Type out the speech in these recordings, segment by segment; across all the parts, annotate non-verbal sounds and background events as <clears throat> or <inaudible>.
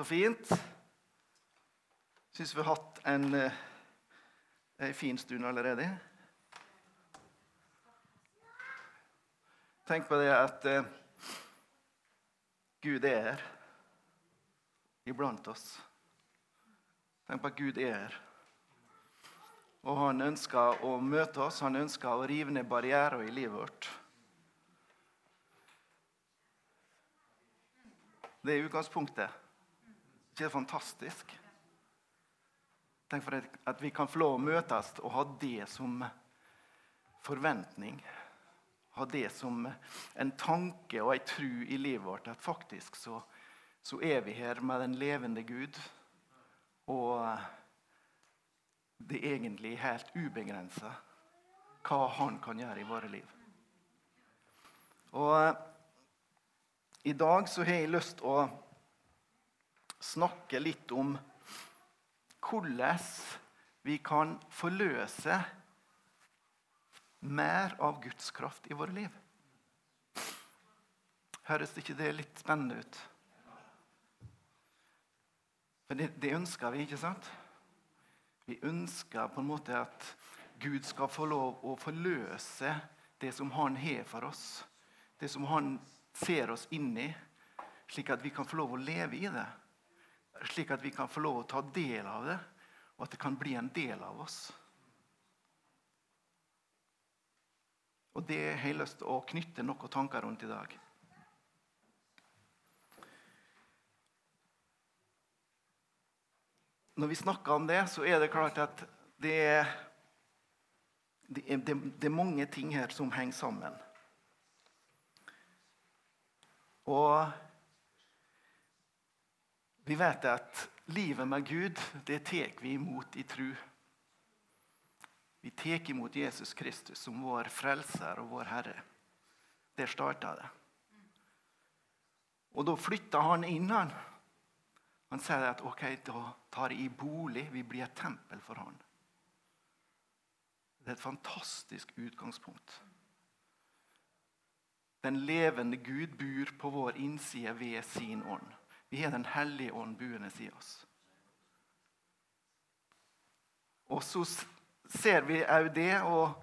Så fint. Syns vi har hatt en, eh, en fin stund allerede. Tenk på det at eh, Gud er her iblant oss. Tenk på at Gud er her. Og han ønsker å møte oss, han ønsker å rive ned barrierer i livet vårt. Det er utgangspunktet. Ikke det fantastisk? Tenk for at vi kan få lov å møtes og ha det som forventning. Ha det som en tanke og en tru i livet vårt. At faktisk så, så er vi her med den levende Gud. Og det er egentlig helt ubegrensa hva han kan gjøre i våre liv. Og eh, i dag så har jeg lyst å snakke litt om hvordan vi kan forløse mer av Guds kraft i våre liv. Høres ikke det litt spennende ut? For det, det ønsker vi, ikke sant? Vi ønsker på en måte at Gud skal få lov å forløse det som Han har for oss. Det som Han ser oss inn i, slik at vi kan få lov å leve i det. Slik at vi kan få lov å ta del av det, og at det kan bli en del av oss. Og Det har jeg lyst til å knytte noen tanker rundt i dag. når vi snakker om det, så er det klart at det er, det er, det er mange ting her som henger sammen. Og vi vet at livet med Gud, det tar vi imot i tru. Vi tar imot Jesus Kristus som vår frelser og vår Herre. Der starta det. Og da flytta han inn, han. Han sier at ok, da tar jeg i bolig. Vi blir et tempel for han. Det er et fantastisk utgangspunkt. Den levende Gud bor på vår innside ved sin ånd. Vi har Den hellige ånd buende i oss. Og så ser vi òg det, og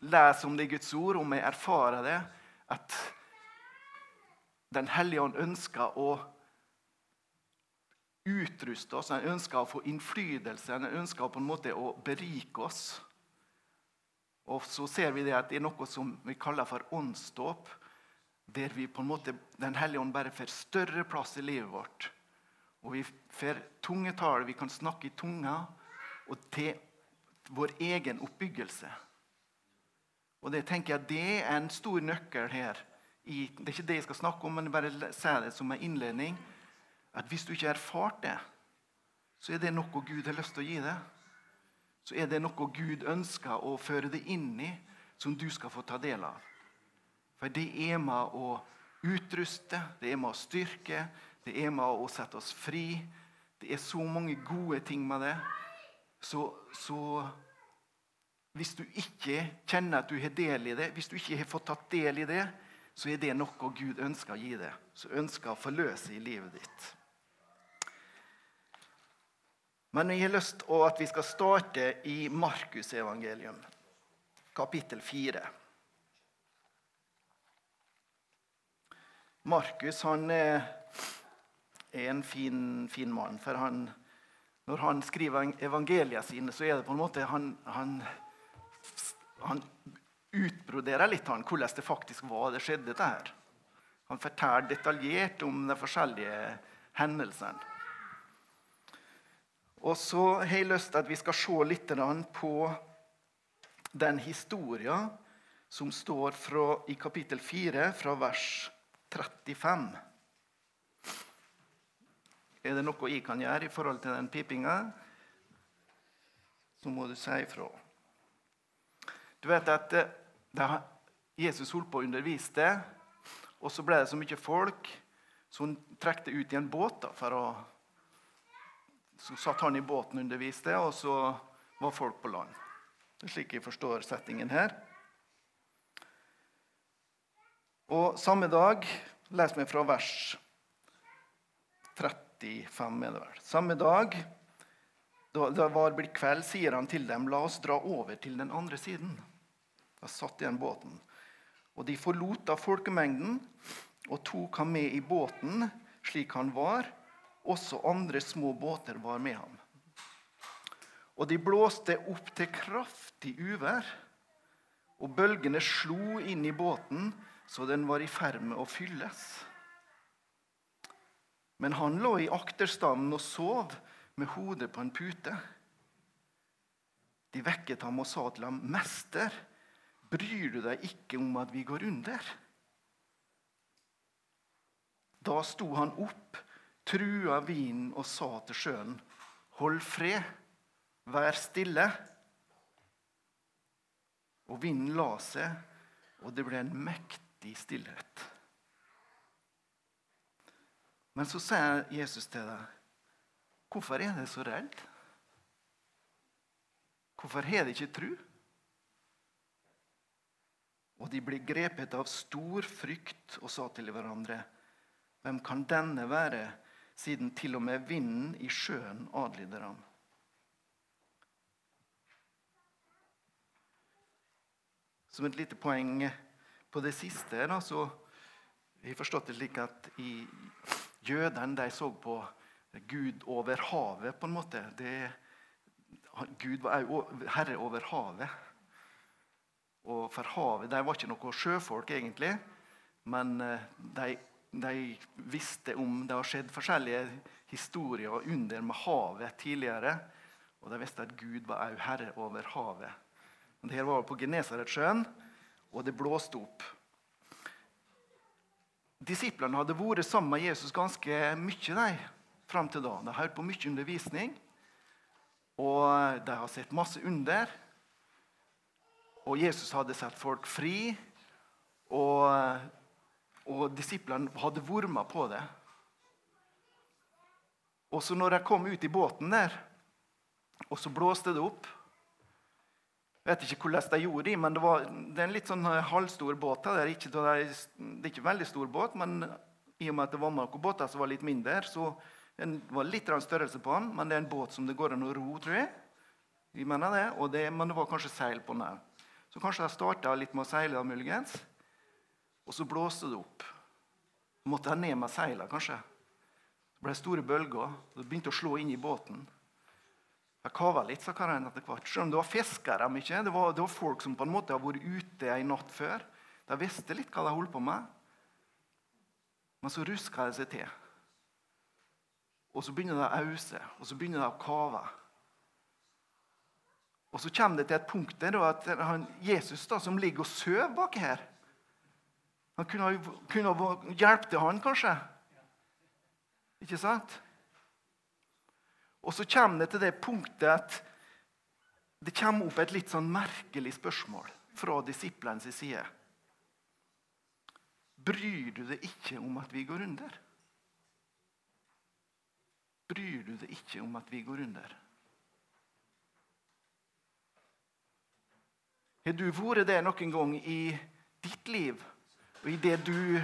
leser om det i Guds ord, om vi erfarer det, at Den hellige ånd ønsker å utruste oss, han ønsker å få innflytelse, han ønsker på en måte å berike oss. Og så ser vi det at det er noe som vi kaller for åndsdåp, der vi på en måte, Den hellige ånd bare får større plass i livet vårt. Og vi får tungetall, vi kan snakke i tunga, og til vår egen oppbyggelse. Og det tenker jeg det er en stor nøkkel her. I, det er ikke det jeg skal snakke om, men bare si det som en innledning at hvis du ikke har erfart det, så er det noe Gud har lyst til å gi deg. Så er det noe Gud ønsker å føre deg inn i, som du skal få ta del av. For det er med å utruste, det er med å styrke, det er med å sette oss fri. Det er så mange gode ting med det. Så, så hvis du ikke kjenner at du har del i det, hvis du ikke har fått tatt del i det, så er det noe Gud ønsker å gi deg, som ønsker å forløse i livet ditt. Men jeg har lyst til at vi skal starte i Markusevangelium, kapittel 4. Markus han er en fin, fin mann. For han, når han skriver evangeliene sine, så er det på en måte Han, han, han utbroderer litt han, hvordan det faktisk var det skjedde. dette her. Han forteller detaljert om de forskjellige hendelsene. Og så har jeg lyst til at vi skal se litt på den historien som står fra, i kapittel 4, fra vers 35. Er det noe jeg kan gjøre i forhold til den pipinga, så må du si ifra. Du vet at da Jesus holdt på å undervise, og så ble det så mye folk, så hun det ut i en båt da, å så satt han i båten og underviste, og så var folk på land. Det er slik jeg forstår settingen her. Og Samme dag Les meg fra vers 35 er det vel. Samme dag da det var blitt kveld, sier han til dem, la oss dra over til den andre siden. Da satt igjen båten. Og de forlot da folkemengden og tok ham med i båten slik han var. Også andre små båter var med ham. Og de blåste opp til kraftig uvær, og bølgene slo inn i båten så den var i ferd med å fylles. Men han lå i akterstanden og sov med hodet på en pute. De vekket ham og sa til ham, 'Mester, bryr du deg ikke om at vi går under?' Da sto han opp, trua vinen og sa til sjøen, 'Hold fred, vær stille.' Og vinden la seg, og det ble en mektig stillhet. Men så sier Jesus til deg, 'Hvorfor er du så redd? Hvorfor har du ikke tru?' Og de ble grepet av stor frykt og sa til hverandre, 'Hvem kan denne være, siden til og med vinden i sjøen adlyder ham?' Som et lite poeng på det siste da, så jeg forstått det slik at i jødene de så på Gud over havet, på en måte. Det, Gud var herre over havet. Og for havet De var ikke noe sjøfolk, egentlig. Men eh, de, de visste om Det har skjedd forskjellige historier og under med havet tidligere. Og de visste at Gud var òg herre over havet. Det her var på Genesaretsjøen, og det blåste opp. Disiplene hadde vært sammen med Jesus ganske mye de, fram til da. De har hørt på mye undervisning, og de har sett masse under. Og Jesus hadde sett folk fri, og, og disiplene hadde med på det. Og så når de kom ut i båten der, og så blåste det opp vet ikke hvordan de gjorde det, men det, var, det er en litt sånn eh, halvstor båt. Det er, ikke, det er ikke en veldig stor båt, men i og med at det var noen båter som var litt mindre, så det var litt størrelse på den, men det er en båt som det går an å ro, tror jeg. Vi mener det, det men det var kanskje seil på den òg. Så kanskje de starta litt med å seile, muligens. Og så blåste det opp. Måtte de ned med seilene, kanskje. Det ble store bølger. og Det begynte å slå inn i båten. Jeg kava litt, sa Karen etter hvert. Selv om det var fiskere mye. Det var, det var, folk som på en måte har vært ute en natt før. De visste litt hva de holdt på med. Men så ruska det seg til. Og så begynner det å ause, og så begynner det å kave. Og så kommer det til et punkt der at han, Jesus, da, som ligger og sover baki her Han kunne, kunne hjulpet han, kanskje. Ikke sant? Og så kommer det til det punktet at det kommer opp et litt sånn merkelig spørsmål fra disiplenes side. Bryr du deg ikke om at vi går under? Bryr du deg ikke om at vi går under? Har du vært det noen gang i ditt liv og i det du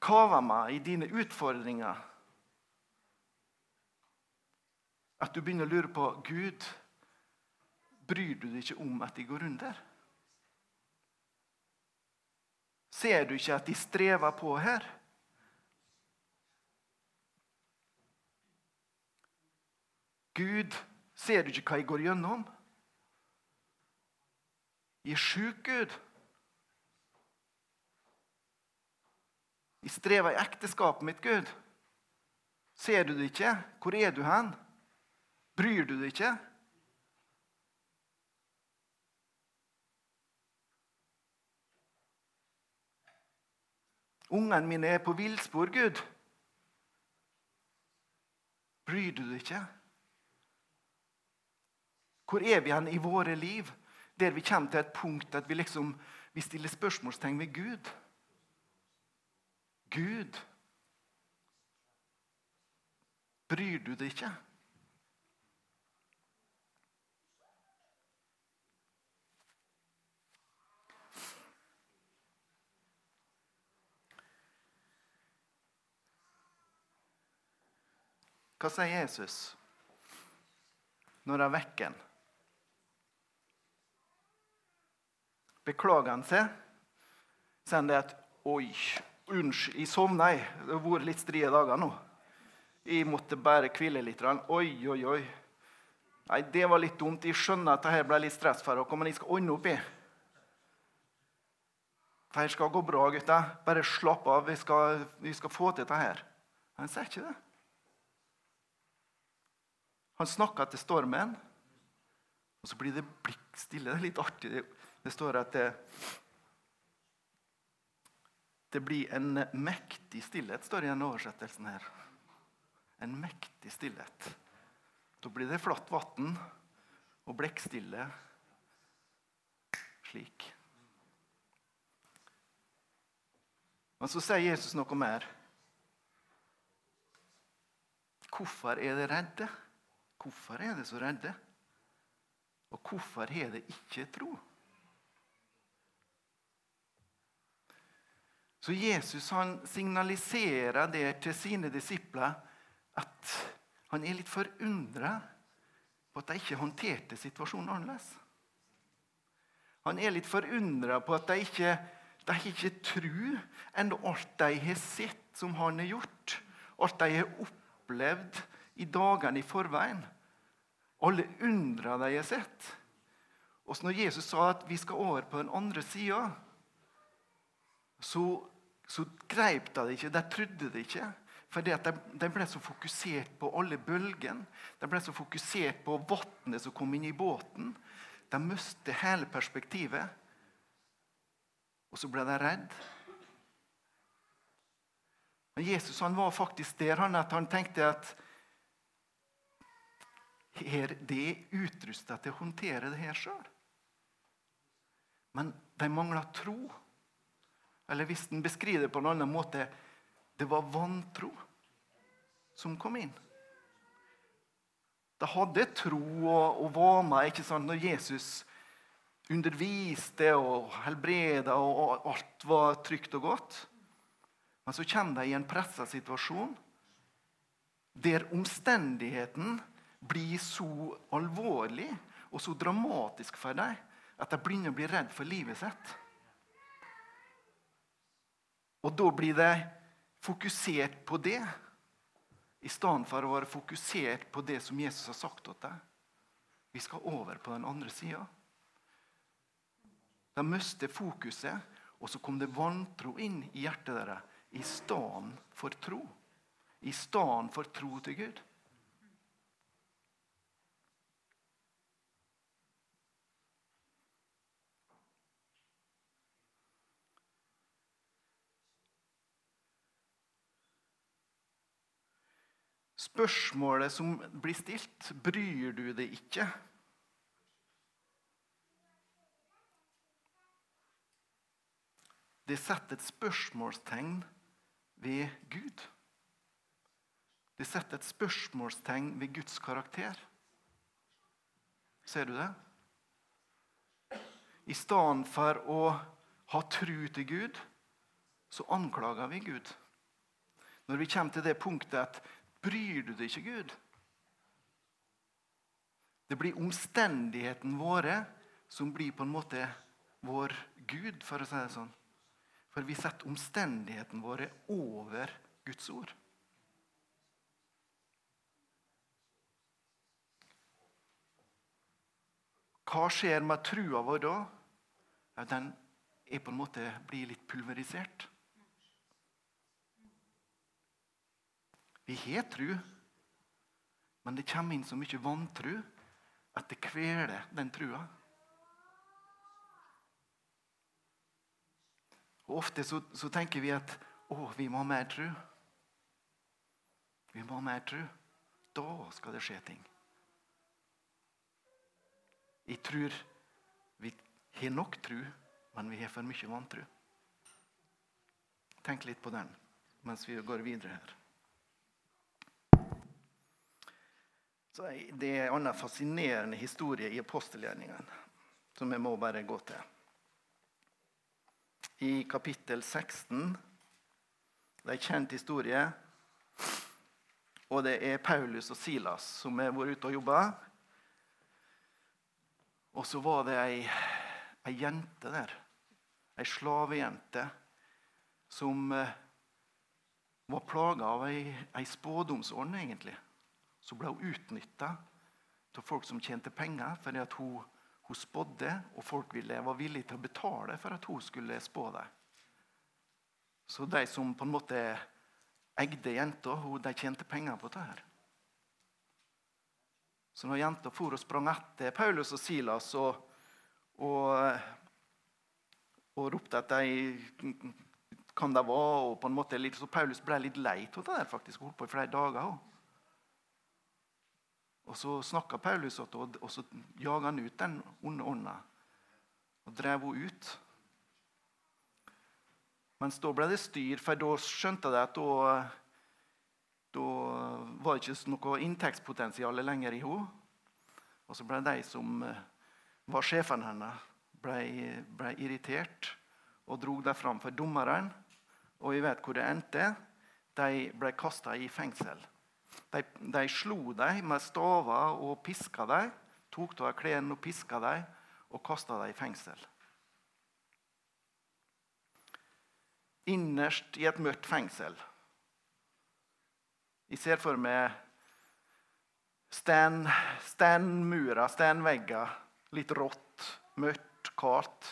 kaver med, i dine utfordringer? At du begynner å lure på Gud, bryr du deg ikke om at de går under? Ser du ikke at de strever på her? Gud, ser du ikke hva jeg går gjennom? Jeg er sjuk, Gud. Jeg strever i ekteskapet mitt, Gud. Ser du det ikke? Hvor er du hen? Bryr du deg ikke? Ungene mine er på villspor, Gud. Bryr du deg ikke? Hvor er vi hen i våre liv, der vi kommer til et punkt at vi liksom vi stiller spørsmålstegn ved Gud? Gud, bryr du deg ikke? Hva sier Jesus når han vekker han? Beklager han seg? Sier han det at 'Oi, unnskyld, jeg sovna, jeg. Det har vært litt strie dager nå.' 'Jeg måtte bare hvile litt.' Oi, oi, oi. Nei, det var litt dumt. Jeg skjønner at dette ble litt stress for dere, men jeg skal ordne opp i. Det skal gå bra, gutter. Bare slapp av. Vi skal, vi skal få til dette. Han sier ikke det. Han snakker til stormen, og så blir det blikk stille. Det er litt artig. Det står at det, det blir en mektig stillhet, står det i denne oversettelsen her. En mektig stillhet. Da blir det flatt vann og blekkstille slik. Men så sier Jesus noe mer. Hvorfor er det redde? Hvorfor er det så redde? Og hvorfor har det ikke tro? Så Jesus han signaliserer det til sine disipler at han er litt forundra på at de ikke håndterte situasjonen annerledes. Han er litt forundra på at de ikke, de ikke tror enda alt de har sett som han har gjort. Alt de har opplevd i dagene i forveien. Alle undra de har sett. Og når Jesus sa at vi skal over på den andre sida, så, så greip de det ikke. De trodde det ikke. At de, de, ble så fokusert på alle bølgene. De ble så fokusert på vannet som kom inn i båten. De mistet hele perspektivet. Og så ble de redd. Men Jesus var faktisk der han, at han tenkte at er utrusta til å håndtere det her sjøl. Men de mangla tro. Eller hvis en beskriver det på en annen måte det var vantro som kom inn. De hadde tro og, og var med ikke sant, når Jesus underviste og helbreda, og alt var trygt og godt. Men så kommer de i en pressa situasjon der omstendigheten blir så alvorlig og så dramatisk for dem at de begynner å bli redd for livet sitt. Og da blir de fokusert på det, i stedet for å være fokusert på det som Jesus har sagt til deg. Vi skal over på den andre sida. De mistet fokuset, og så kom det vantro inn i hjertet deres i stedet for tro. I stedet for tro til Gud. Spørsmålet som blir stilt, bryr du deg ikke? Det setter et spørsmålstegn ved Gud. Det setter et spørsmålstegn ved Guds karakter. Ser du det? I stedet for å ha tru til Gud, så anklager vi Gud. Når vi kommer til det punktet at Bryr du deg ikke, Gud? Det blir omstendighetene våre som blir på en måte vår Gud, for å si det sånn. For vi setter omstendighetene våre over Guds ord. Hva skjer med trua vår da? Den er på en måte blir litt pulverisert. Vi har tru, men det kommer inn så mye vantru at det kveler den trua. Og Ofte så, så, tenker vi at å, vi må ha mer tru. Vi må ha mer tru. Da skal det skje ting. Jeg tror vi har nok tru, men vi har for mye vantru. Tenk litt på den mens vi går videre her. Det er en annen fascinerende historie i apostelgjerningen som jeg må bare gå til. I kapittel 16 Det er en kjent historie. Og det er Paulus og Silas som har vært ute og jobba. Og så var det ei, ei jente der, ei slavejente, som eh, var plaga av ei, ei spådomsånd, egentlig. Så ble hun utnytta av folk som tjente penger fordi hun, hun spådde, og folk ville, var villige til å betale for at hun skulle spå dem. Så de som på en måte eide jenta, de tjente penger på dette. her. Så når jenta for og sprang etter Paulus og Silas og, og, og ropte at de kan de var, og på en måte så Paulus ble litt lei av det der, faktisk, holdt på i flere dager. Også. Og Så snakka Paulus og, og så jaga han ut den onde ånda og drev henne ut. Mens da ble det styr, for da skjønte de at da, da var det ikke noe inntektspotensial lenger i henne. Og så ble de som eh, var sjefen hennes, ble, ble irritert og dro dem fram for dommeren. Og vi vet hvor det endte. De ble kasta i fengsel. De, de slo dem med staver og piska dem. Tok av klærne og piska dem og kasta dem i fengsel. innerst i et mørkt fengsel. Jeg ser for meg sten, stenmurer, stenvegger. Litt rått, mørkt, kaldt.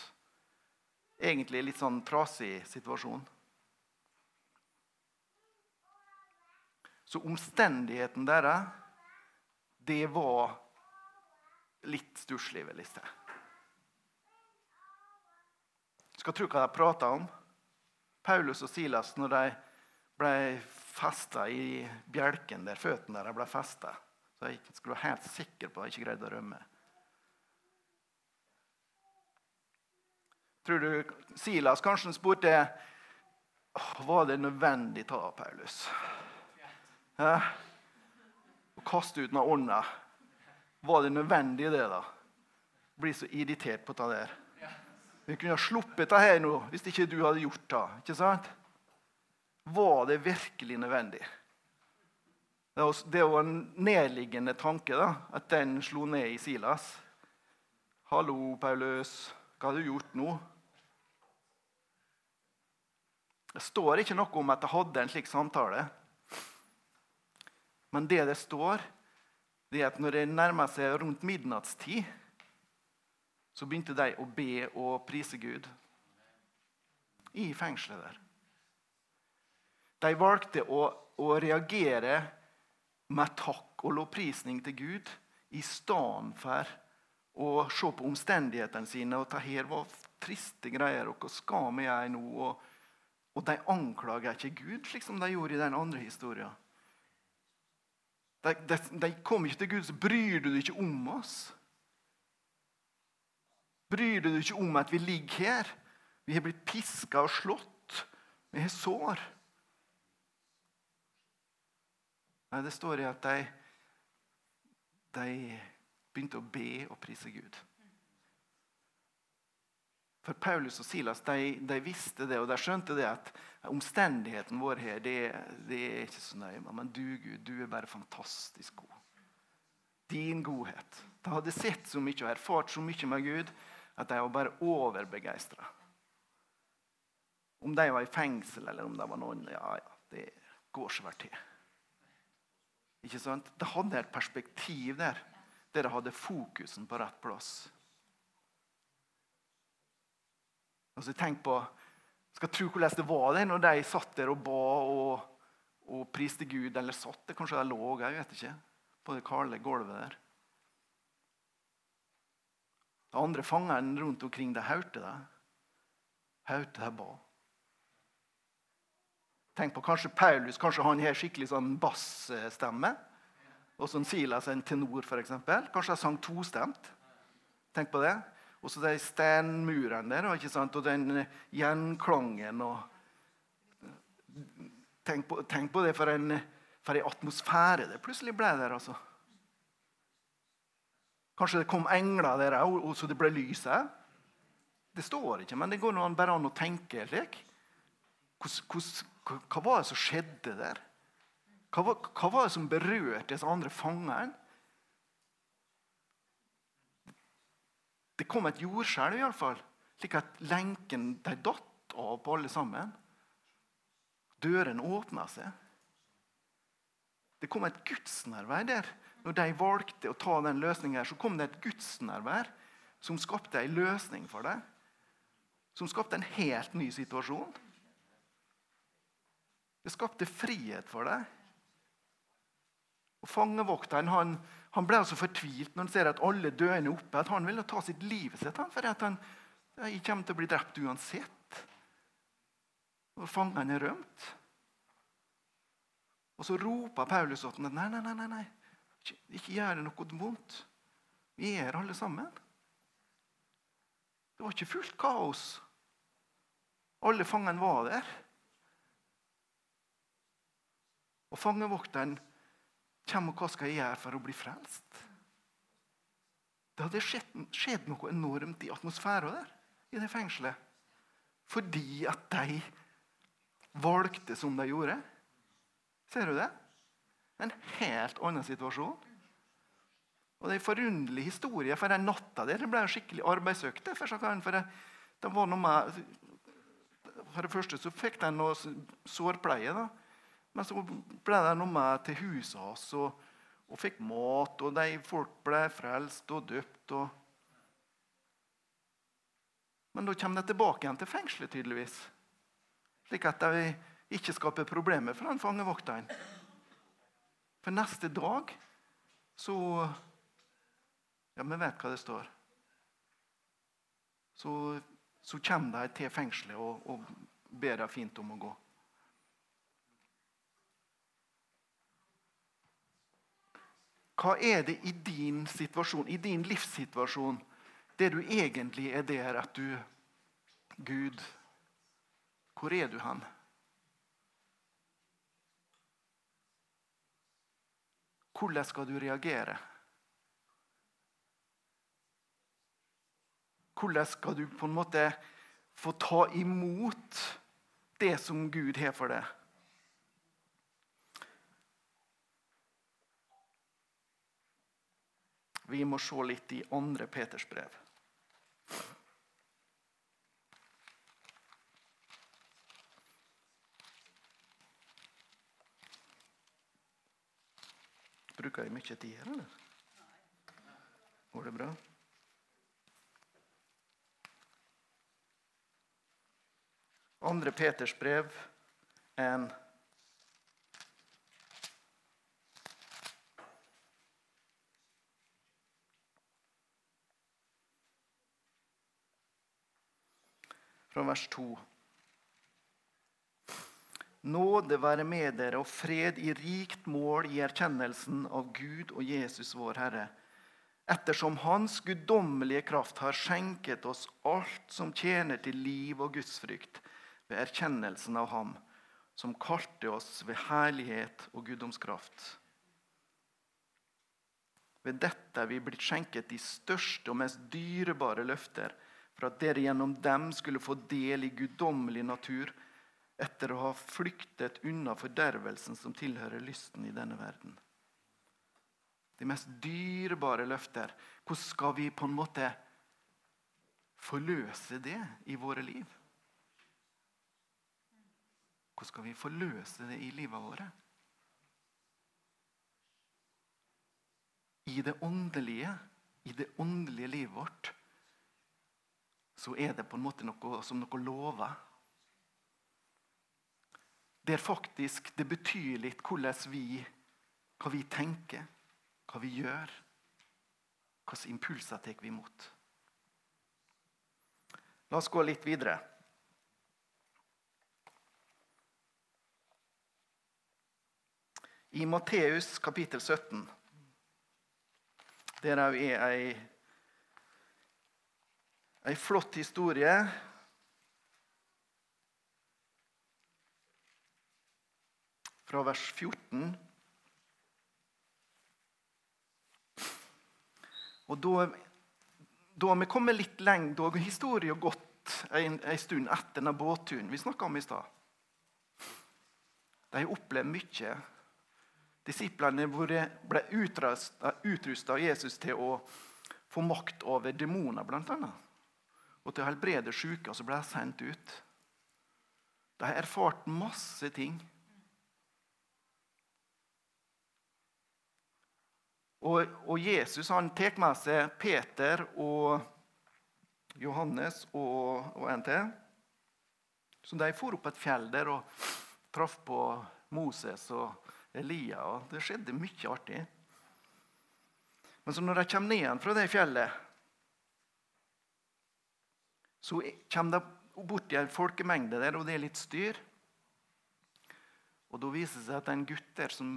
Egentlig litt sånn trasig situasjon. Så omstendigheten deres, det var litt stusslig, vil jeg si. Skal tro hva de prata om. Paulus og Silas når de ble festa i bjelken der føttene deres ble festa. Så jeg skulle være helt sikker på at jeg ikke greide å rømme. Tror du Silas kanskje spurte var det nødvendig ta Paulus? Ja? Å kaste ut noen ånda. Var det nødvendig, det, da? Bli så irritert på det der. Vi kunne ha sluppet det her nå hvis ikke du hadde gjort det. ikke sant? Var det virkelig nødvendig? Det var en nedliggende tanke da, at den slo ned i Silas. 'Hallo, Paulus. Hva har du gjort nå?' Det står ikke noe om at jeg hadde en slik samtale. Men det det står, det er at når det nærmer seg rundt midnattstid så begynte de å be og prise Gud i fengselet der. De valgte å, å reagere med takk og lovprisning til Gud i stedet for å se på omstendighetene sine og ta her var triste greier. og Hva skal vi gjøre nå? Og, og de anklager ikke Gud, slik som de gjorde i den andre historien. De, de, de kom ikke til Gud så bryr du deg ikke om oss. Bryr du deg ikke om at vi ligger her? Vi har blitt piska og slått. Vi har sår. Nei, det står i at de, de begynte å be og prise Gud. For Paulus og Silas de, de, visste det, og de skjønte det at omstendigheten vår her det, det er ikke så nøye. Men du, Gud, du er bare fantastisk god. Din godhet. De hadde sett så mye og erfart så mye med Gud at de var bare overbegeistra. Om de var i fengsel eller om de var noen Ja, ja, det går så vel til. Ikke sant? De hadde et perspektiv der, der de hadde fokusen på rett plass. Altså, tenk på, skal tro hvordan det var det når de satt der og ba og, og priste Gud. Eller satt det, kanskje de lå jeg vet ikke, på det kalde gulvet der. De andre fangene rundt omkring de hørte det. Hørte det ba. Tenk på kanskje Paulus kanskje han har skikkelig sånn bassstemme. Og sånn Silas en tenor, f.eks. Kanskje de sang tostemt. Tenk på det. Og så de steinmurene der, ikke sant? og den gjenklangen. Og... Tenk, på, tenk på det for en, for en atmosfære det plutselig ble der. altså. Kanskje det kom engler der òg, så det ble lys her. Det står ikke, men det går bare an å tenke slik. Hva var det som skjedde der? Hva var, hva var det som berørte disse andre fangene? Det kom et jordskjelv, iallfall, slik at lenken de datt av på alle sammen. Dørene åpna seg. Det kom et gudsnærvær der. Når de valgte å ta den løsningen, så kom det et gudsnærvær som skapte en løsning for dem. Som skapte en helt ny situasjon. Det skapte frihet for dem. Og Fangevokteren han, han, ble altså fortvilt når han ser at alle døende oppe. At han ville ta sitt liv sitt, for at han, han kommer til å bli drept uansett. Og fangene er rømt. Og så roper Paulus at nei, nei, nei, nei, ikke, gjør det noe vondt. Vi er alle sammen. Det var ikke fullt kaos. Alle fangene var der. Og fangevokteren kommer og hva skal jeg gjøre for å bli frelst? Det hadde skjedd, skjedd noe enormt i atmosfæren der, i det fengselet. Fordi at de valgte som de gjorde. Ser du det? En helt annen situasjon. Og Det er en forunderlig historie. For den natta der ble en skikkelig arbeidsøkt. For, for, var noe med, for det første så fikk de noe sårpleie. da. Men så ble det noe med til huset hans og, og, fikk mat. Og de folk ble frelst og døpt. Og... Men da kommer de tilbake igjen til fengselet, tydeligvis. Slik at de ikke skaper problemer for den fangevokteren. For neste dag så Ja, vi vet hva det står. Så, så kommer de til fengselet og, og ber dem fint om å gå. Hva er det i din situasjon, i din livssituasjon, det du egentlig er der at du Gud, hvor er du hen? Hvordan skal du reagere? Hvordan skal du på en måte få ta imot det som Gud har for deg? Vi må se litt i andre Peters brev. Bruker jeg mye tid her, eller? Går det bra? Andre Peters brev en Fra vers 2. Nåde være med dere og fred i rikt mål i erkjennelsen av Gud og Jesus vår Herre, ettersom Hans guddommelige kraft har skjenket oss alt som tjener til liv og gudsfrykt, ved erkjennelsen av Ham, som kalte oss ved herlighet og guddomskraft. Ved dette er vi blitt skjenket de største og mest dyrebare løfter, for at dere gjennom dem skulle få del i guddommelig natur, etter å ha flyktet unna fordervelsen som tilhører lysten i denne verden. De mest dyrebare løfter. Hvordan skal vi på en måte forløse det i våre liv? Hvordan skal vi forløse det i livet våre? I det åndelige, i det åndelige livet vårt, så er det på en måte noe som noe lover der faktisk det betyr litt hvordan vi, hva vi tenker, hva vi gjør. Hvilke impulser tar vi imot? La oss gå litt videre. I Matteus kapittel 17 Der er ei, ei flott historie fra vers 14. Og da, da vi kommet litt lenger, da har historien gått en, stund etter denne båtturen vi snakka om i stad. De opplevd mye. Disiplene ble utrusta av Jesus til å få makt over demoner, bl.a. Og til å helbrede syke, og så ble jeg sendt ut. De har erfart masse ting. Og, og Jesus han tar med seg Peter og Johannes og, og en til. Så de for opp et fjell der og traff på Moses og Elia. og Det skjedde mye artig. Men så når de kommer ned fra det fjellet, så kommer de bort i en folkemengde der, og det er litt styr. Og Da viser det seg at det er en gutt der som,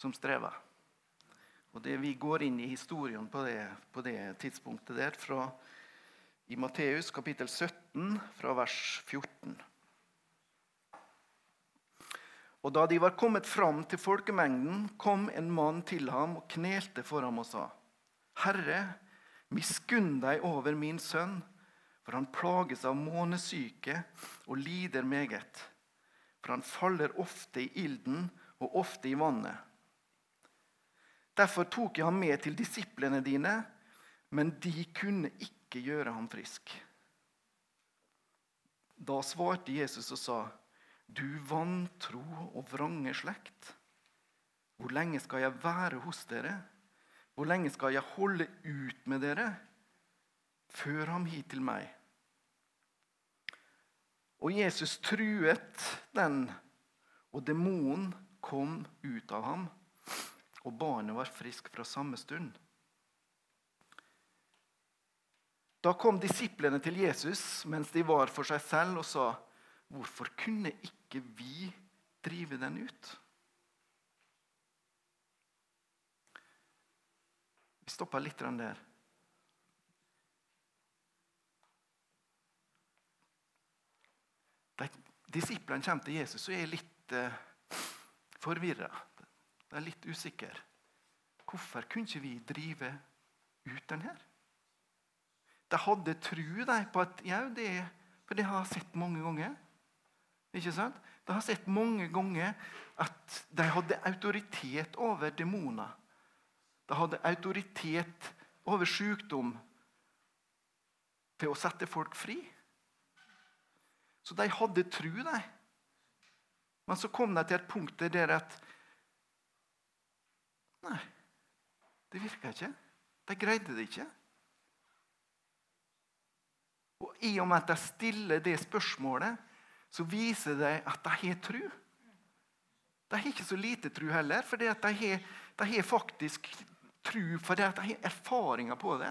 som strever. Og det, Vi går inn i historien på det, på det tidspunktet der, fra, i Matteus kapittel 17, fra vers 14. Og da de var kommet fram til folkemengden, kom en mann til ham og knelte for ham og sa:" Herre, miskunn deg over min sønn, for han plages av månesyke og lider meget. For han faller ofte i ilden og ofte i vannet. Derfor tok jeg ham med til disiplene dine, men de kunne ikke gjøre ham frisk. Da svarte Jesus og sa, du vantro og vrange slekt. Hvor lenge skal jeg være hos dere? Hvor lenge skal jeg holde ut med dere? Før ham hit til meg. Og Jesus truet den, og demonen kom ut av ham. Og barnet var frisk fra samme stund. Da kom disiplene til Jesus mens de var for seg selv, og sa, 'Hvorfor kunne ikke vi drive den ut? Vi stopper litt der. De Disiplene kommer til Jesus så er jeg litt eh, forvirra. De er litt usikre. Hvorfor kunne ikke vi drive ut den her? De hadde tro på at ja, det for det har jeg sett mange ganger. Ikke sant? De har sett mange ganger at de hadde autoritet over demoner. De hadde autoritet over sykdom til å sette folk fri. Så de hadde tru, de. Men så kom de til et punkt der at Nei, det virka ikke. De greide det ikke. Og i og med at de stiller det spørsmålet, så viser det at de har tru. De har ikke så lite tru heller, for de har, de har faktisk tru tro at de har erfaringer på det.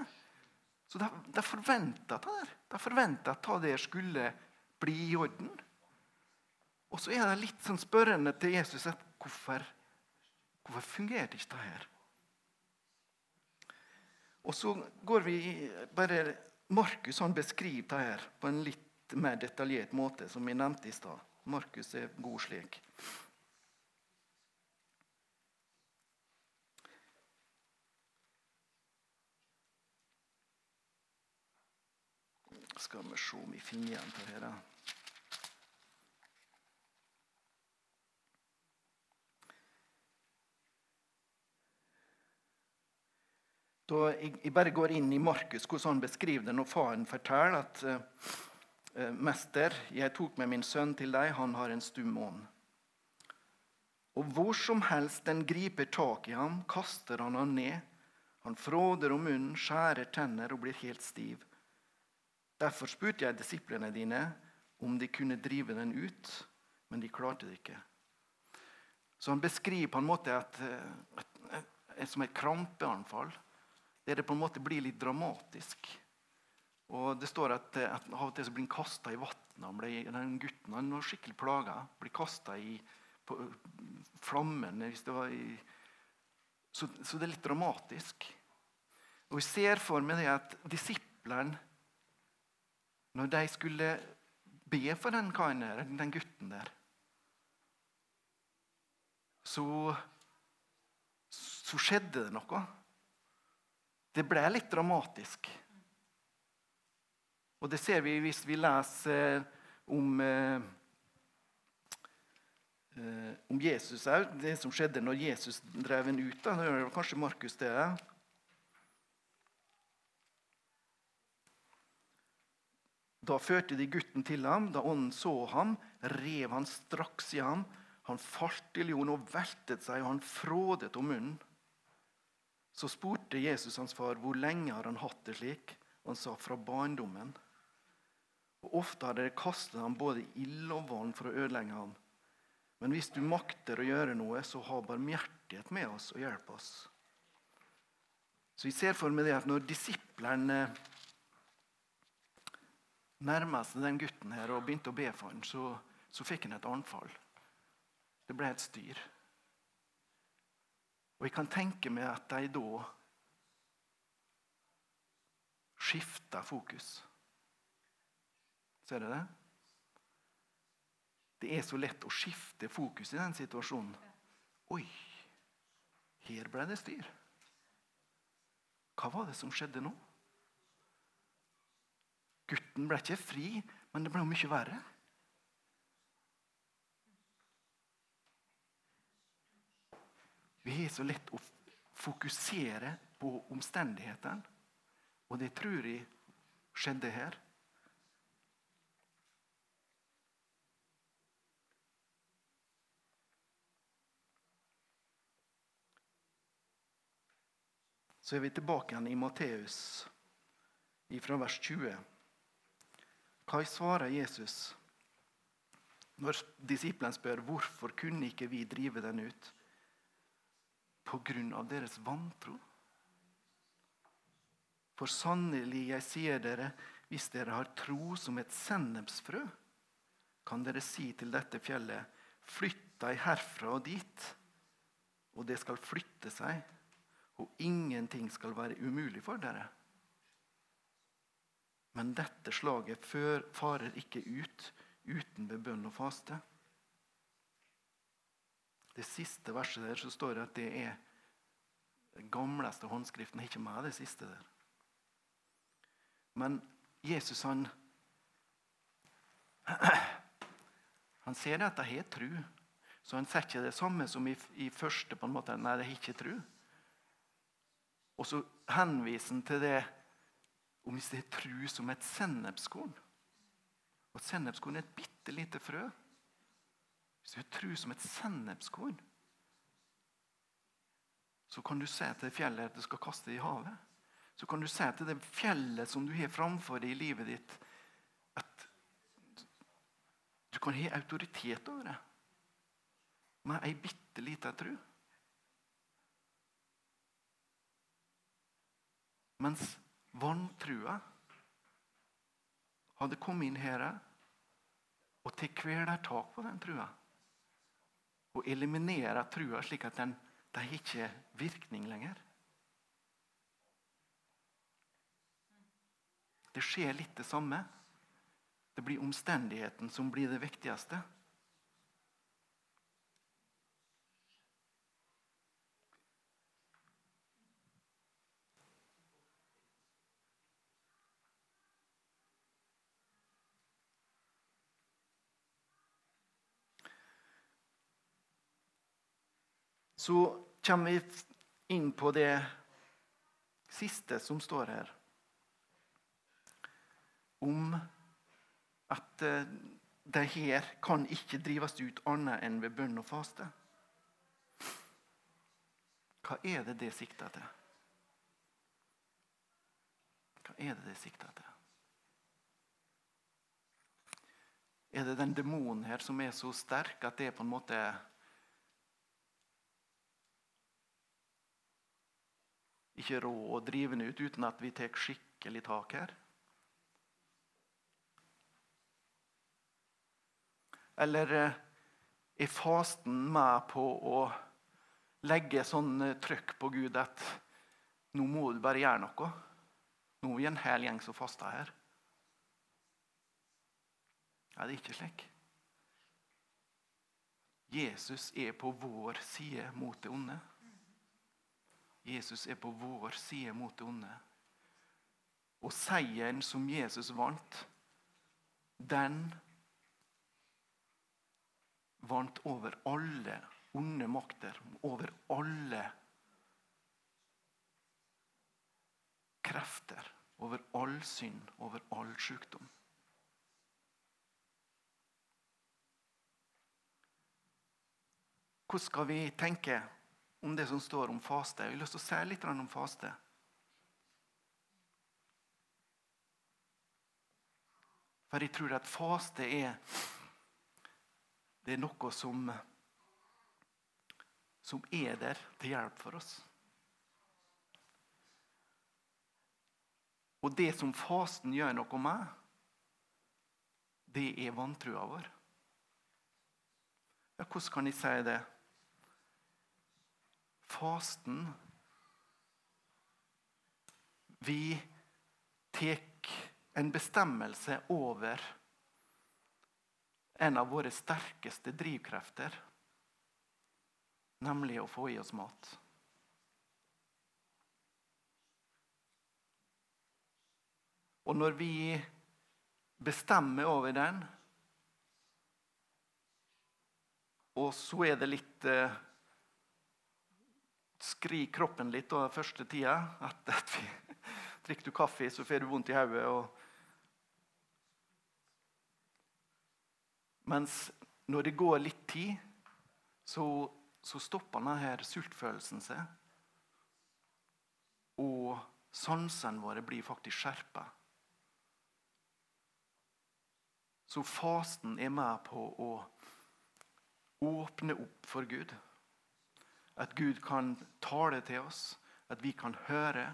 Så de, de forventa det. De forventa at det skulle bli i orden. Og så er de litt sånn spørrende til Jesus at hvorfor, hvorfor fungerer ikke det her? Og så går vi bare Markus han beskriver det her på en litt mer detaljert måte, som vi nevnte i stad. Markus er god slik. Skal vi se om vi finner igjen på dette. Da jeg bare går inn i Markus, hvordan han beskriver det når faren forteller at eh, Eh, 'Mester, jeg tok med min sønn til deg, han har en stum ånd.' Og hvor som helst den griper tak i ham, kaster han han ned. Han fråder om munnen, skjærer tenner og blir helt stiv. Derfor spurte jeg disiplene dine om de kunne drive den ut, men de klarte det ikke. Så han beskriver på en måte et, et, et, som et krampeanfall, der det på en måte blir litt dramatisk. Og Det står at, at av og til så blir han kasta i vannet. Den gutten han var skikkelig plaga. Blir kasta i på, flammen. hvis det var i, så, så, det er litt dramatisk. Og Jeg ser for meg det at disiplene, når de skulle be for den karen der, den gutten der, så, så skjedde det noe. Det ble litt dramatisk. Og det ser vi hvis vi leser om eh, eh, om Jesus òg. Det som skjedde når Jesus drev en ut. Da, Det det kanskje Markus det. Da førte de gutten til ham. Da ånden så ham, rev han straks i ham. Han falt til jorden og veltet seg, og han frådet om munnen. Så spurte Jesus hans far hvor lenge har han hatt det slik. Han sa fra barndommen. Og Ofte har dere kastet ham både ild og vann for å ødelegge ham. Men hvis du makter å gjøre noe, så ha barmhjertighet med oss og hjelp oss. Så vi ser for meg det at når disiplene nærma seg den gutten her og begynte å be for ham, så, så fikk han et anfall. Det ble et styr. Og jeg kan tenke meg at de da skifta fokus. Ser dere det? Det er så lett å skifte fokus i den situasjonen. Oi, her ble det styr. Hva var det som skjedde nå? Gutten ble ikke fri, men det ble mye verre. Vi har så lett å fokusere på omstendighetene, og det tror jeg skjedde her. Så er vi tilbake igjen i Matteus, fra vers 20. Hva svarer Jesus når disiplene spør hvorfor kunne ikke vi drive den ut? På grunn av deres vantro. For sannelig, jeg sier dere, hvis dere har tro som et sennepsfrø, kan dere si til dette fjellet, flytt deg herfra og dit, og det skal flytte seg, og ingenting skal være umulig for dere. Men dette slaget farer ikke ut uten ved bønn og faste. Det siste verset der så står det at det er den gamleste håndskriften. Ikke med det siste der. Men Jesus han <clears throat> han ser at de har tru. Så han sier ikke det samme som i, i første. på en måte, Nei, de har ikke tru. Og så henviser han til det om hvis det er tru som et sennepskorn. Og Sennepskorn er et bitte lite frø. Hvis du har tru som et sennepskorn, så kan du se til fjellet at du skal kaste i havet. Så kan du se til det fjellet som du har framfor deg i livet ditt, at du kan ha autoritet over det med ei bitte lita tru. Mens vantrua hadde kommet inn her og til kvelertak på den trua. Og eliminere trua slik at den ikke har virkning lenger. Det skjer litt det samme. Det blir omstendigheten som blir det viktigste. Så kommer vi inn på det siste som står her. Om at eh, det her kan ikke drives ut annet enn ved bønn og faste. Hva er det det sikter til? Hva er det det sikter til? Er det den demonen her som er så sterk at det på en måte ikke råd å drive den ut uten at vi tar skikkelig tak her? Eller eh, er fasten med på å legge sånn trykk trøkk på Gud at nå må du bare gjøre noe? Nå er vi en hel gjeng som faster her. Nei, det er ikke slik. Jesus er på vår side mot det onde. Jesus er på vår side mot det onde. Og seieren som Jesus vant, den vant over alle onde makter, over alle krefter, over all synd, over all sykdom. Hvordan skal vi tenke om det som står om faste? Jeg har lyst til å si litt om faste. For jeg tror at faste er det er noe som, som er der til hjelp for oss. Og det som fasten gjør noe med, det er vantrua vår. Ja, hvordan kan jeg si det? Fasten Vi tar en bestemmelse over en av våre sterkeste drivkrefter, nemlig å få i oss mat. Og når vi bestemmer over den, og så er det litt eh, Skri kroppen litt den første tida. Etter at vi <laughs> drikker du kaffe, så får du vondt i hodet. Mens når det går litt tid, så, så stopper denne sultfølelsen seg. Og sansene våre blir faktisk skjerpa. Så fasten er med på å åpne opp for Gud. At Gud kan tale til oss, at vi kan høre.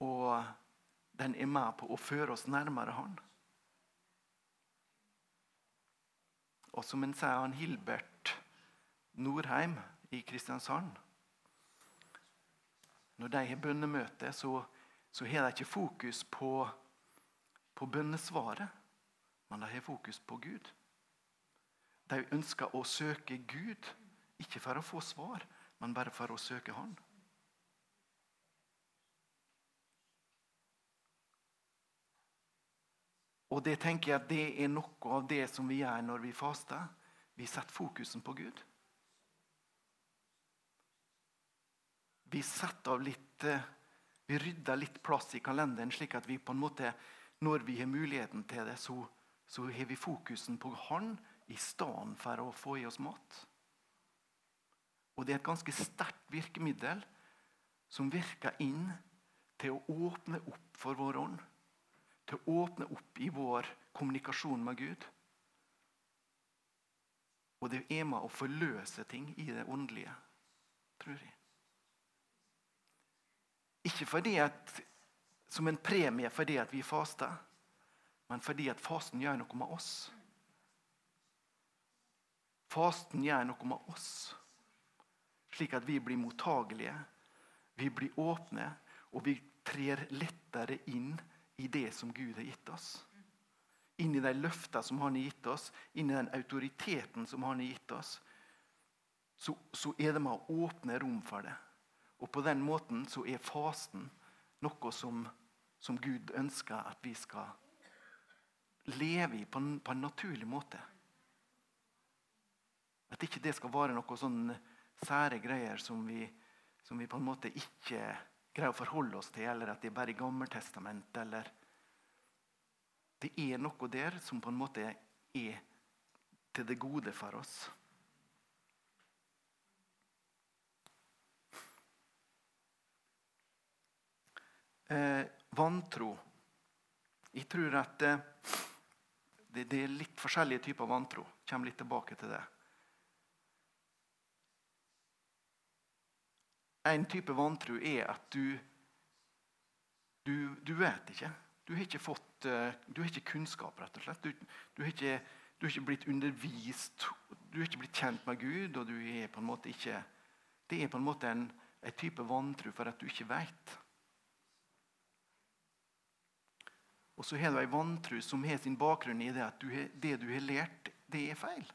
Og den er med på å føre oss nærmere Han. Og som en sier, han Hilbert Norheim i Kristiansand Når de har bønnemøte, så, så har de ikke fokus på, på bønnesvaret, men de har fokus på Gud. De ønsker å søke Gud, ikke for å få svar, men bare for å søke Han. Og det tenker jeg at det er noe av det som vi gjør når vi faster. Vi setter fokusen på Gud. Vi setter av litt eh, Vi rydder litt plass i kalenderen, slik at vi på en måte, når vi har muligheten til det, så, så har vi fokusen på Han i stedet for å få i oss mat. Og det er et ganske sterkt virkemiddel som virker inn til å åpne opp for vår ånd til å åpne opp i vår kommunikasjon med Gud. Og det er med å forløse ting i det åndelige, tror jeg. Ikke fordi at, som en premie fordi at vi faster, men fordi at fasten gjør noe med oss. Fasten gjør noe med oss, slik at vi blir mottagelige, vi blir åpne, og vi trer lettere inn i det som Gud har gitt oss. Inn i de løftene som han har gitt oss, inn i den autoriteten som han har gitt oss. Så, så er det med å åpne rom for det. Og på den måten så er fasten noe som, som Gud ønsker at vi skal leve i på en, på en naturlig måte. At ikke det skal være noe sånn sære greier som vi, som vi på en måte ikke greier å forholde oss til, eller at er bare i Gammeltestamentet. eller Det er noe der som på en måte er til det gode for oss. Eh, vantro. Jeg tror at eh, det, det, er litt forskjellige typer vantro. Jeg kommer litt tilbake til det. En type vantro er at du, du, du vet ikke. Du har ikke, fått, eh, du har ikke kunnskap, rett og slett. Du, du, har ikke, du, har ikke, blitt undervist, du har ikke blitt kjent med Gud. og du er på en måte ikke, Det er på en måte en, en type vantro for at du ikke vet. Og så har du en vantro som har sin bakgrunn i det at har, det du har lært, det er feil.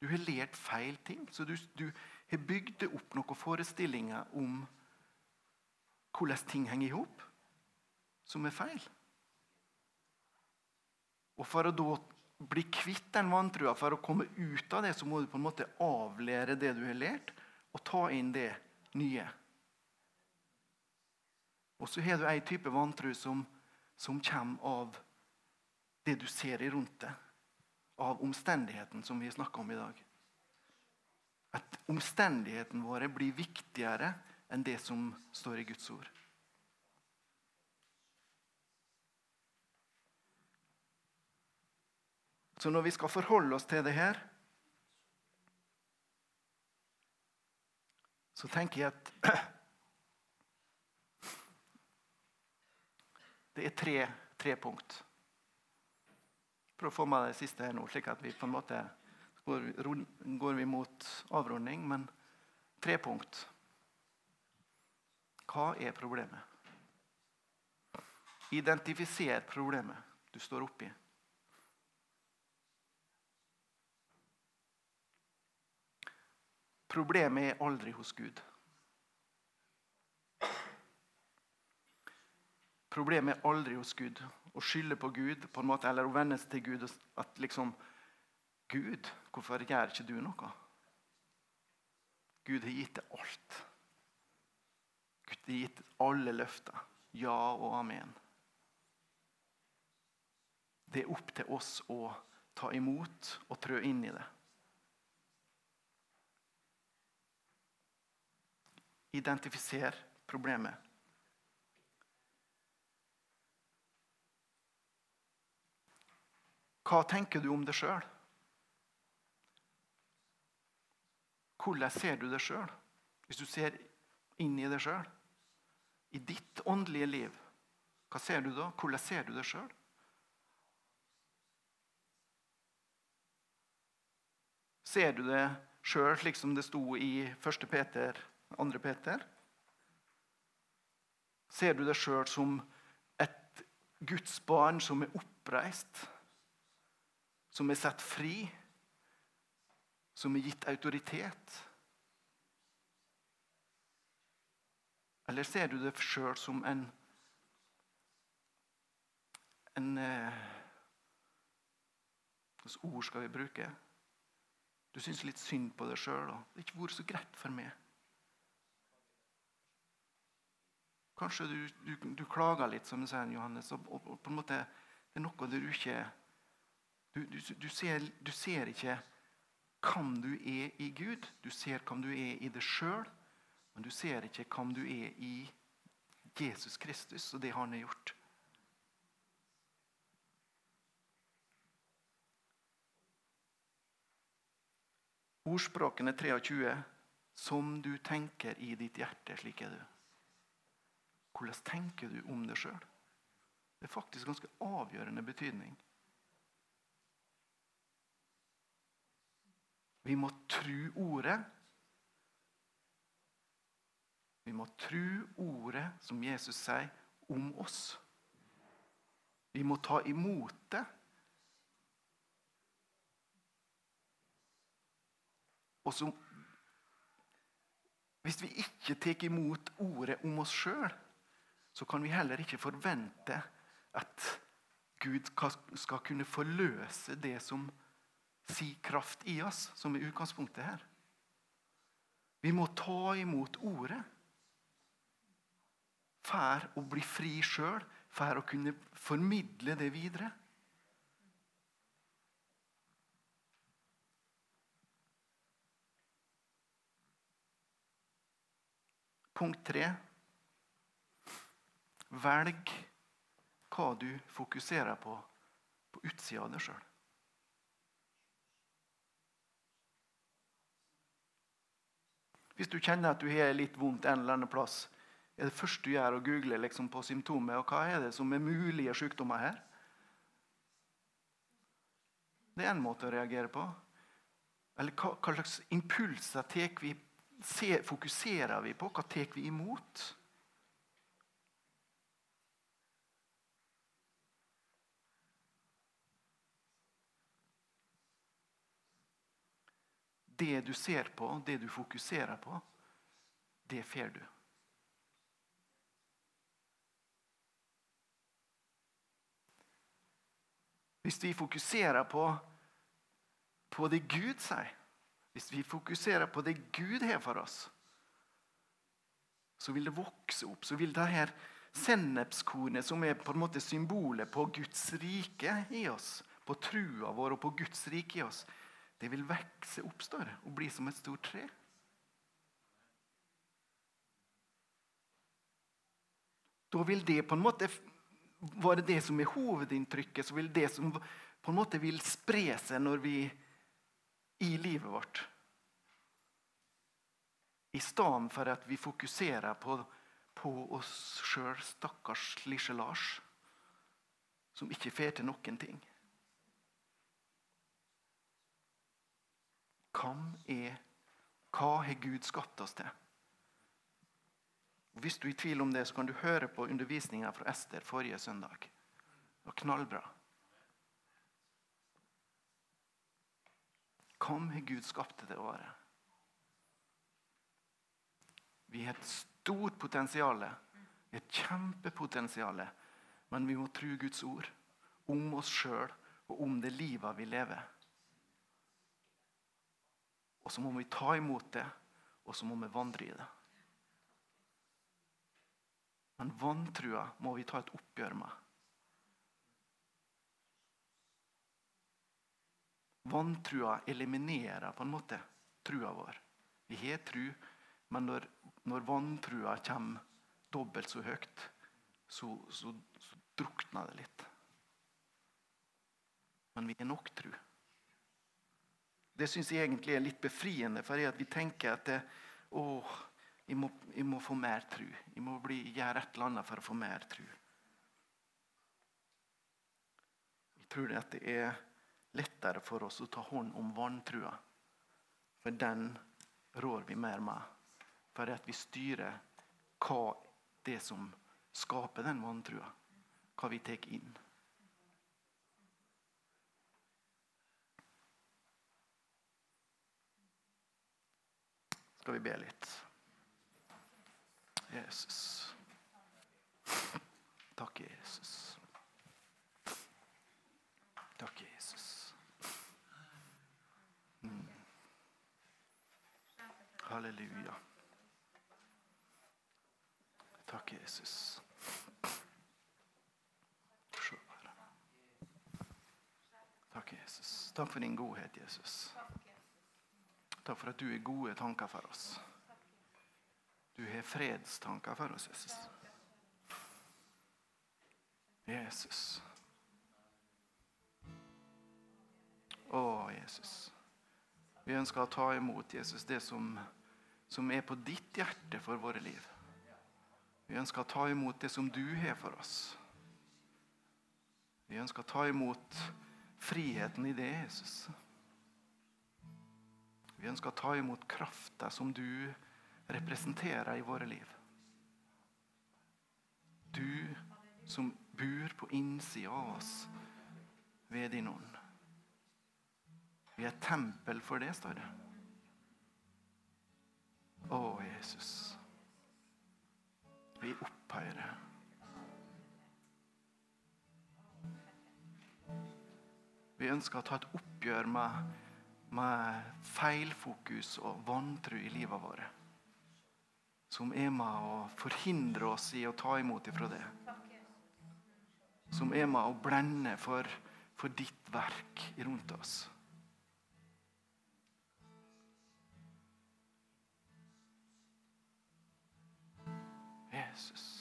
Du har lært feil ting. Så du, du har bygd opp noen forestillinger om hvordan ting henger i hop, som er feil. Og For å da bli kvitt den vantrua, for å komme ut av det, så må du på en måte avlære det du har lært, og ta inn det nye. Og så har du ei type vantro som, som kommer av det du ser rundt deg. Av omstendigheten som vi snakker om i dag. At omstendighetene våre blir viktigere enn det som står i Guds ord. Så når vi skal forholde oss til det her, så tenker jeg at <clears throat> det er tre, tre punkt. Prøv å få med det siste her nå, slik at vi på en måte går, går vi mot avrunding. Men tre punkt. Hva er problemet? Identifiser problemet du står oppi. Problemet er aldri hos Gud. Problemet er aldri hos Gud. Å skylde på Gud på en måte, eller å vende seg til Gud at liksom Gud, hvorfor gjør ikke du noe? Gud har gitt deg alt. Gud har gitt alle løfter. Ja og amen. Det er opp til oss å ta imot og trø inn i det. Identifiser problemet. Hva tenker du om det sjøl? Hvordan ser du det sjøl? Hvis du ser inn i det sjøl, i ditt åndelige liv, hva ser du da? Hvordan ser du det sjøl? Ser du det sjøl slik som det sto i 1. Peter 2. Peter? Ser du deg sjøl som et Guds barn som er oppreist, som er satt fri, som er gitt autoritet? Eller ser du deg sjøl som en en eh, Hvilke ord skal vi bruke? Du syns litt synd på deg sjøl. Det har ikke vært så greit for meg. Kanskje du, du, du, klager litt, som du sier, Johannes. Og, og, på en måte, Det er noe du ikke du, du, ser, ser ikke hvem du er i Gud. Du ser hvem du er i deg sjøl. Men du ser ikke hvem du er i Jesus Kristus og det han har gjort. Ordspråkene 23. Som du tenker i ditt hjerte, slik er du. Hvordan tenker du om deg sjøl? Det er faktisk ganske avgjørende betydning. Vi må tru ordet. Vi må tru ordet som Jesus sier om oss. Vi må ta imot det. Og så Hvis vi ikke tar imot ordet om oss sjøl, så kan vi heller ikke forvente at Gud skal kunne forløse det som sier kraft i oss, som er utgangspunktet her. Vi må ta imot ordet. For å bli fri sjøl, for å kunne formidle det videre. Punkt tre Velg hva du fokuserer på på utsida av deg sjøl. Hvis du kjenner at du har litt vondt en eller annen plass, er det første du gjør å google liksom på symptomer. Og hva er det som er mulige sykdommer her? Det er én måte å reagere på. Eller hva, hva slags impulser vi, fokuserer vi på? Hva tar vi imot? Det du ser på, det du fokuserer på, det får du. Hvis vi fokuserer på, på det Gud sier, hvis vi fokuserer på det Gud har for oss, så vil det vokse opp. Så vil det her sennepskornet, som er på en måte symbolet på Guds rike i oss, på trua vår og på Guds rike i oss, det vil vokse opp større og bli som et stort tre. Da vil det på en måte være det som er hovedinntrykket, så vil det som på en måte vil spre seg når vi i livet vårt. I stedet for at vi fokuserer på, på oss sjøl, stakkars lille Lars, som ikke får til noen ting. Hvem er Hva har Gud skapt oss til? Hvis du er i tvil om det, så kan du høre på undervisninga fra Ester forrige søndag. Det var knallbra. Hvem har Gud skapt det til å være? Vi har et stort potensial. Et kjempepotensial. Men vi må tro Guds ord om oss sjøl og om det livet vi lever. Og så må vi ta imot det, og så må vi vandre i det. Men vantrua må vi ta et oppgjør med. Vantrua eliminerer på en måte trua vår. Vi har tru, men når, når vantrua kommer dobbelt så høyt, så, så, så drukner det litt. Men vi har nok tru. Det syns jeg egentlig er litt befriende, for vi tenker at å, jeg må, må, få mer tro. Jeg må bli, gjøre et eller annet for å få mer tro. Jeg tror at det er lettere for oss å ta hånd om vantrua. For den rår vi mer med. For at vi styrer hva det som skaper den vantrua. Hva vi tar inn. Skal vi be litt. Jesus. Takk, Jesus. Takk, Jesus. Mm. Halleluja. Takk, Jesus. Takk, Jesus. Takk for din godhet, Jesus. Takk for at du har gode tanker for oss. Du har fredstanker for oss, Jesus. Jesus. Å, Jesus. Vi ønsker å ta imot Jesus, det som, som er på ditt hjerte for våre liv. Vi ønsker å ta imot det som du har for oss. Vi ønsker å ta imot friheten i det, Jesus. Vi ønsker å ta imot krafta som du representerer i våre liv. Du som bor på innsida av oss ved din ånd. Vi er tempel for det, står det. Å, Jesus. Vi opphøyer det. Vi ønsker å ta et oppgjør med med feilfokus og vantro i livet vårt. Som er med å forhindre oss i å ta imot ifra det. Som er med å blende for, for ditt verk rundt oss. Jesus.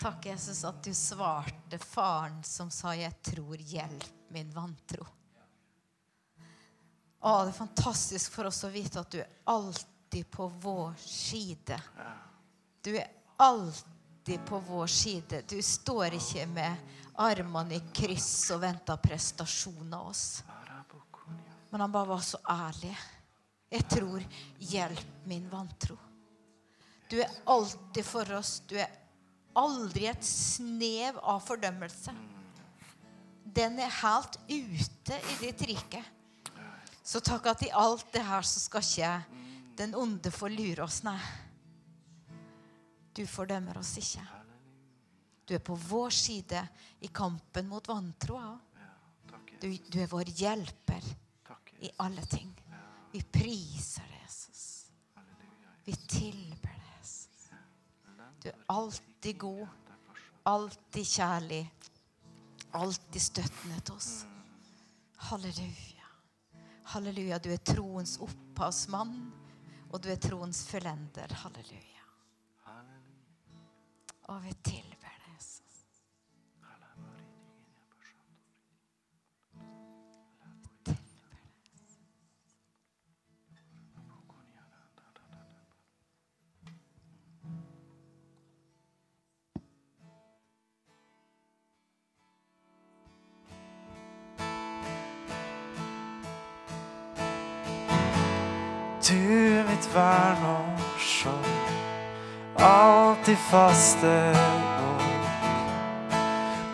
Takk, Jesus, at du svarte faren som sa 'Jeg tror, hjelp min vantro'. Å, det er fantastisk for oss å vite at du er alltid på vår side. Du er alltid på vår side. Du står ikke med armene i kryss og venter prestasjon av oss. Men han bare var så ærlig. Jeg tror, hjelp min vantro. Du er alltid for oss. Du er aldri et snev av fordømmelse. Den er helt ute i ditt rike. Så takk at i alt det her så skal ikke den onde få lure oss, nei. Du fordømmer oss ikke. Du er på vår side i kampen mot vantroa. Du, du er vår hjelper i alle ting. Vi priser Jesus. Vi tilber. Du er alltid god, alltid kjærlig, alltid støttende til oss. Halleluja. Halleluja. Du er troens opphavsmann, og du er troens fullender. Halleluja. Og vi tilber Du mitt vern og skjold, alltid faste og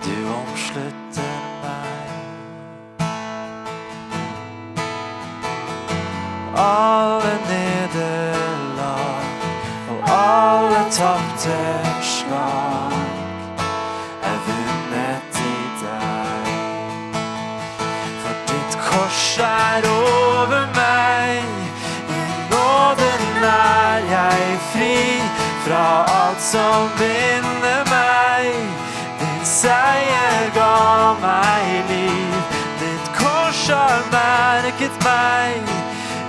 du omslutter meg. Alle nederlag og alle tapte slag som minner meg. Din seier ga meg liv. Ditt kors har merket meg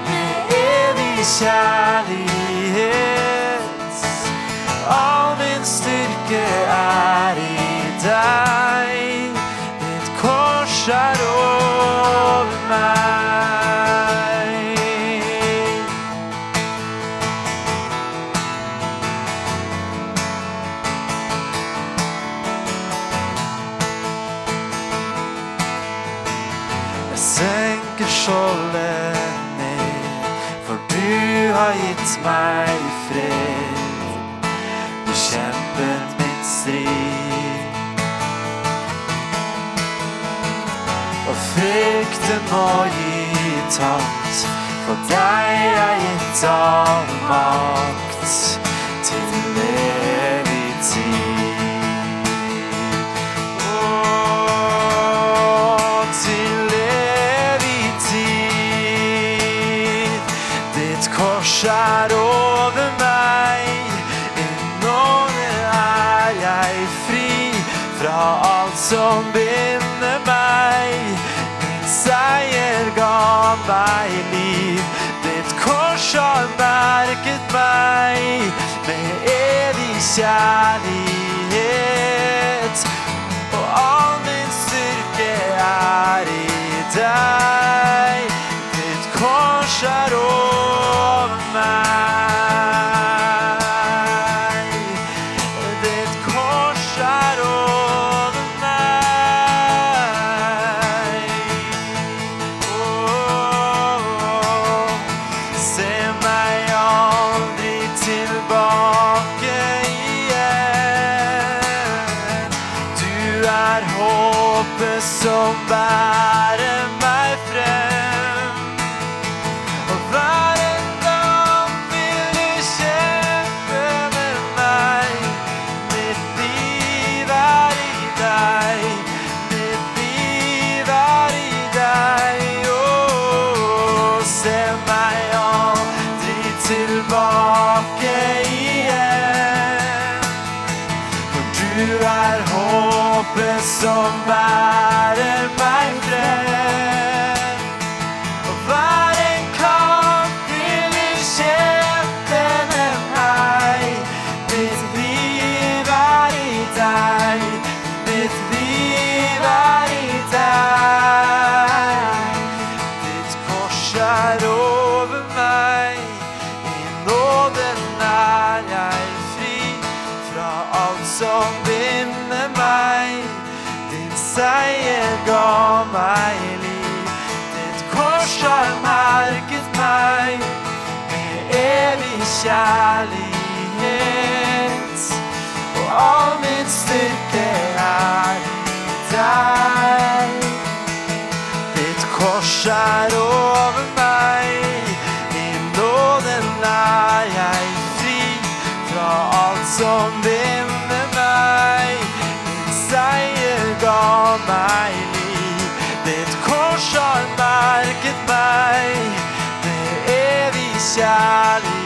med evig kjærlighet. All min styrke er i deg. Ditt kors er over gitt i fred. Du kjempet min strid. Og frykten må gi tapt, for deg er gitt all makt som binder meg. Din seier ga meg liv. Ditt kors har merket meg med evig kjærlighet. Og all min styrke er i deg. Ditt kors er over meg. er deg. Ditt kors er over meg, i nåden er jeg fri fra alt som binder meg. Din seier ga meg liv, ditt kors har merket meg med evig kjærlighet.